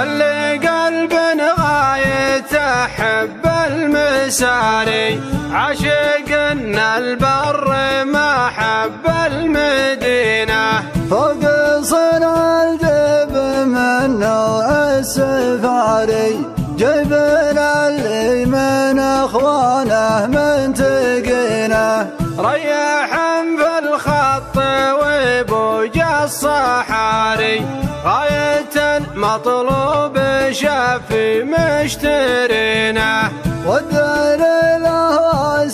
من لقلب غايته حب المساري. عاشق البر ما حب المدينة. فوق صنع الجيب من نوع السفاري جبنا اللي من أخوانه من تقينه. ريح مطلوب شافي مشترينه والدار له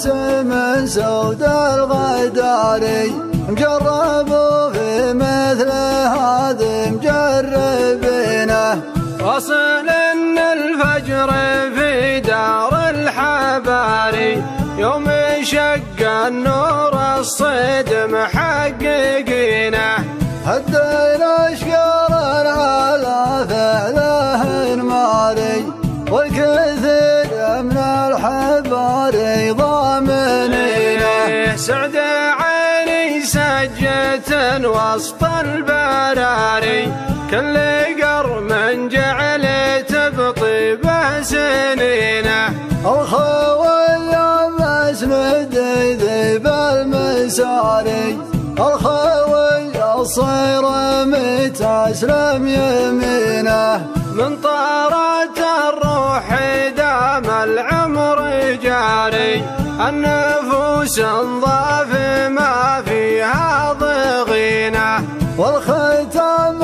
من سود الغداري مجربوا في مثل هذا مجربينه. وصل إن الفجر في دار الحباري. يوم شق النور الصيد محققينه هدينا والكثير من الحباري ضامنينه سعد عيني سجة وسط البراري. كل قرم جعل تبطيبه سنينه. الخوي مسند ذيب المساري. الخوي الصير متسلم يمينه. من طارات الروح دام العمر جاري. النفوس انضاف ما فيها ضغينة. والختام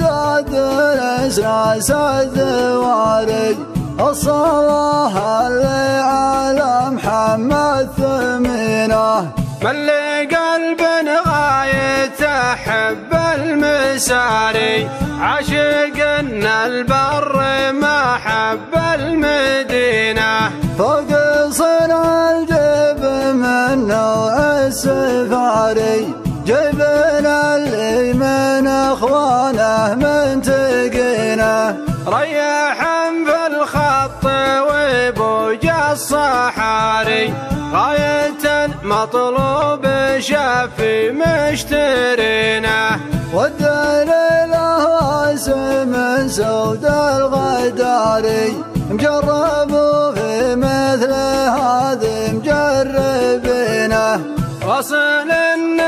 ذات الأساس الذواري الصلاة اللي على محمد ثمينة. من لقلب غايته حب المساري عاشق البر ما حب المدينة. فوق صنع الجيب من السفاري جبنا اللي من أخوانه من تقينه. ريح الصحاري. غاية مطلوب شافي مشترينه والدار له من سود الغداري مجربوا في مثل هذا مجربينه. وصل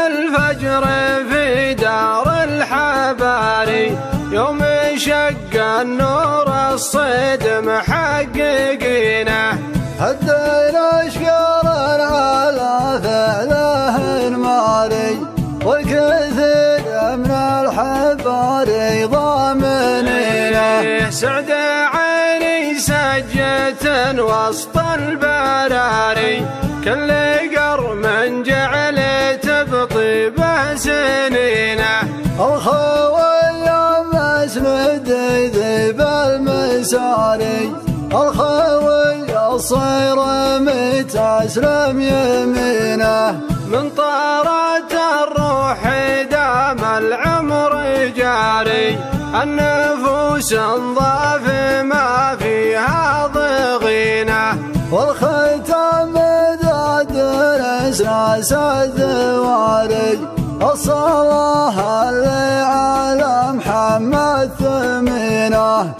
الفجر في دار الحباري. يوم شق النور الصيد محققينه هدينا اشقر على فعله ماري والكثير من الحباري ضامنينه سعد عيني سجة وسط البراري كل قرم جعل تبطيبه سنينه الخوي مسند ذيب المساري الخوي الصير متسلم يمينه من طارات الروح دام العمر جاري. النفوس انضاف ما فيها ضغينة. والختام ذات الأساس ثمينه الصلاة اللي على محمد ثمينة.